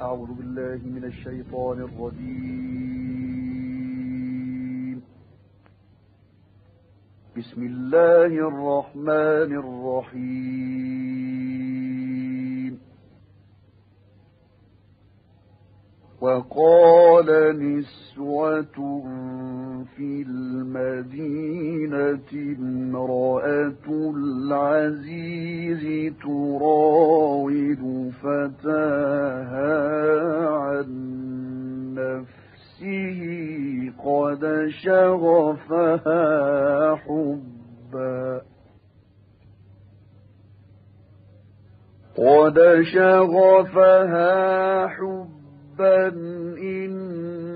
أعوذ بالله من الشيطان الرجيم. بسم الله الرحمن الرحيم. وقال نسوة في المدينة امرأة العزيز تراود فتاها عن نفسه قد شغفها حبا. قد شغفها حبا إنا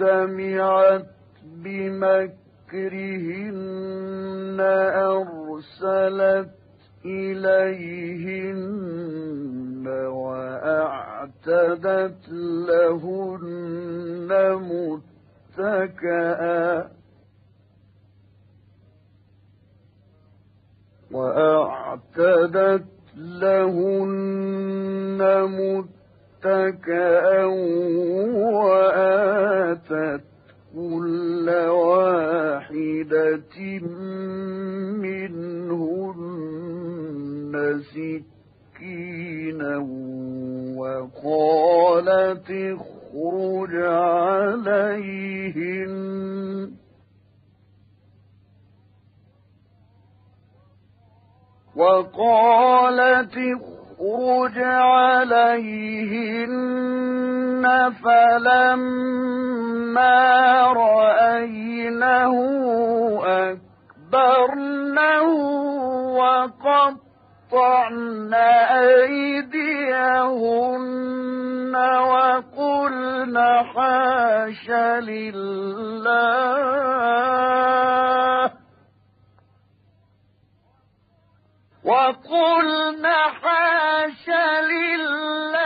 سمعت بمكرهن أرسلت إليهن وأعتدت لهن متكئا وأعتدت لهن متكئا وآتت كل واحدة منهن سكينا وقالت اخرج عليهن وقالت اخرج عليهن فلما رأينه أكبرنه وقطعن أيديهن وقلن حاش لله وقلن حاش لله.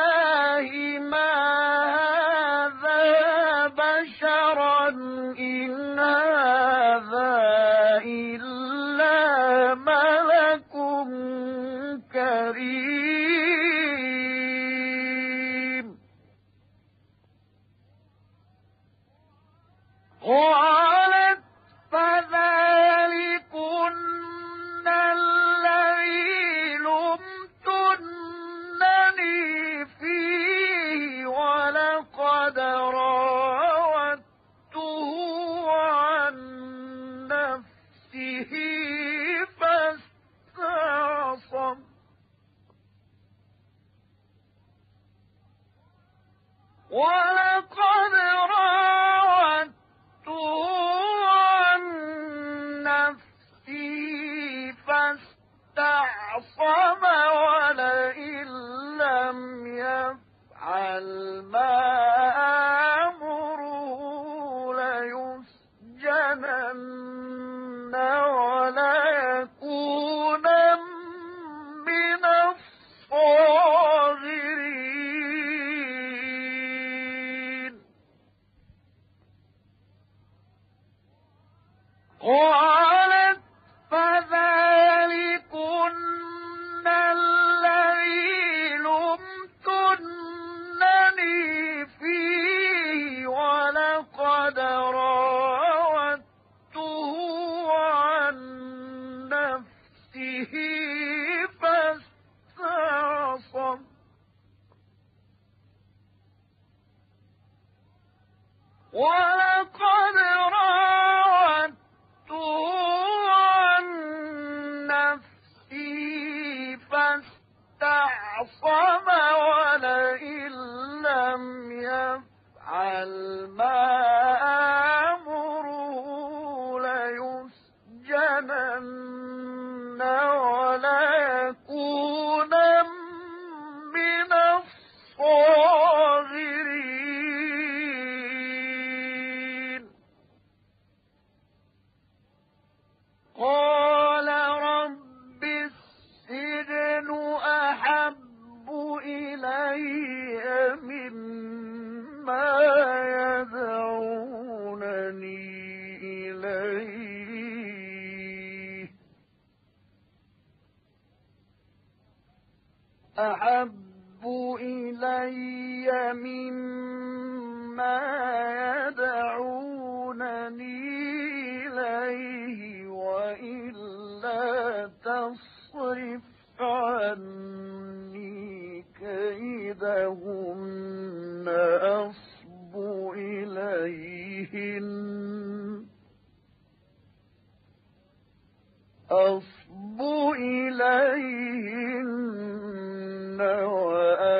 我。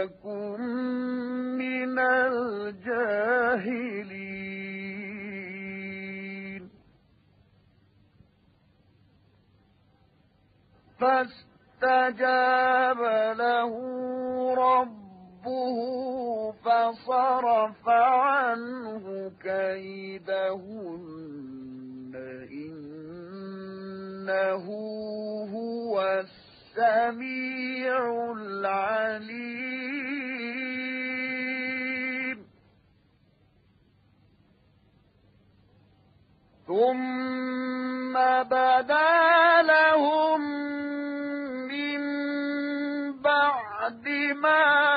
وأكن من الجاهلين فاستجاب له ربه فصرف عنه كيدهن إنه هو السميع العليم ثم بدا لهم من بعد ما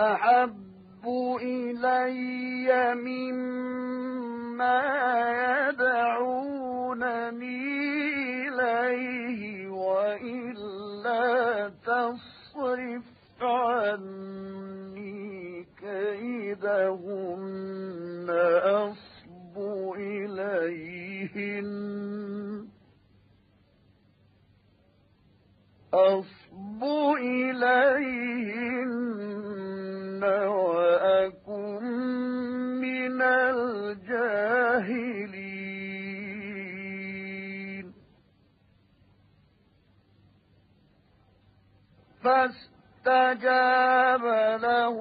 أحب إلي مما يدعونني إليه وإلا تصرف عني كيدهن فاستجاب له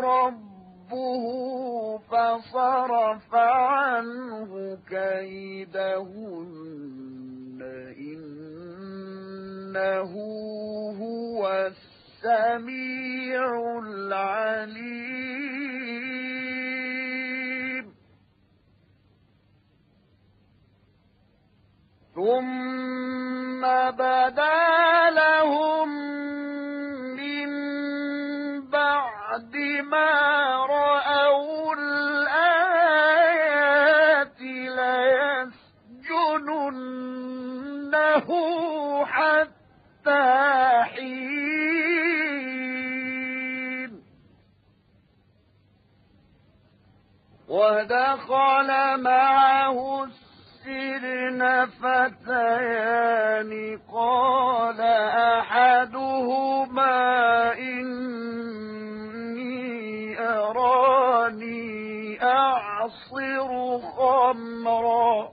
ربه فصرف عنه كيدهن. إنه هو السميع العليم. ثم بدأ ودخل معه السجن فتيان. قال أحدهما إني خمرا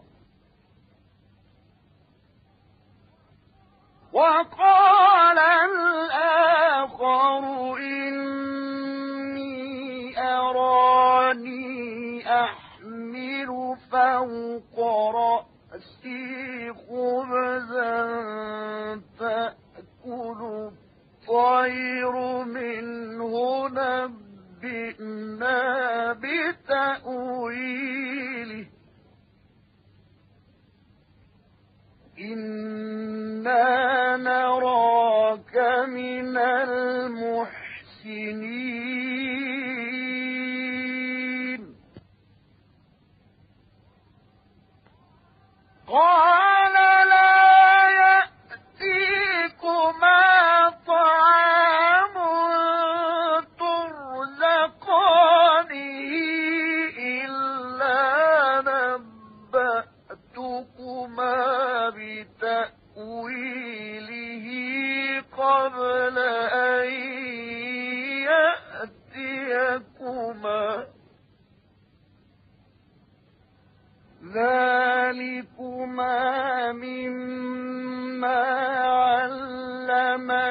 وقال الآخر إني أراني أحمل فوق رأسي خبزا تأكل الطير منه. نبئنا بتأويله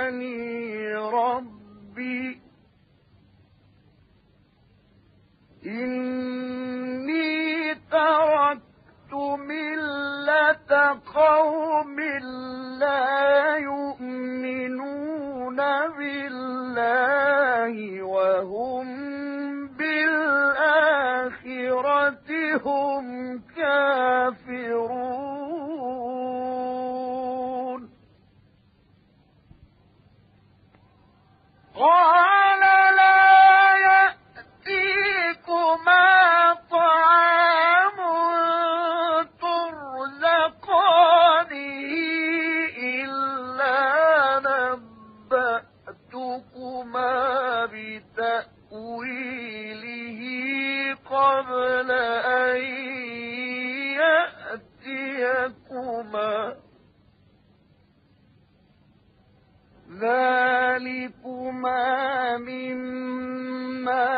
وفقني ربي إني تركت ملة قوم لا يؤمنون بالله وهم بالآخرة هم جئتكما بتأويله قبل أن يأتيكما ذلكما مما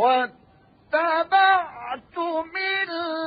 واتبعت ملة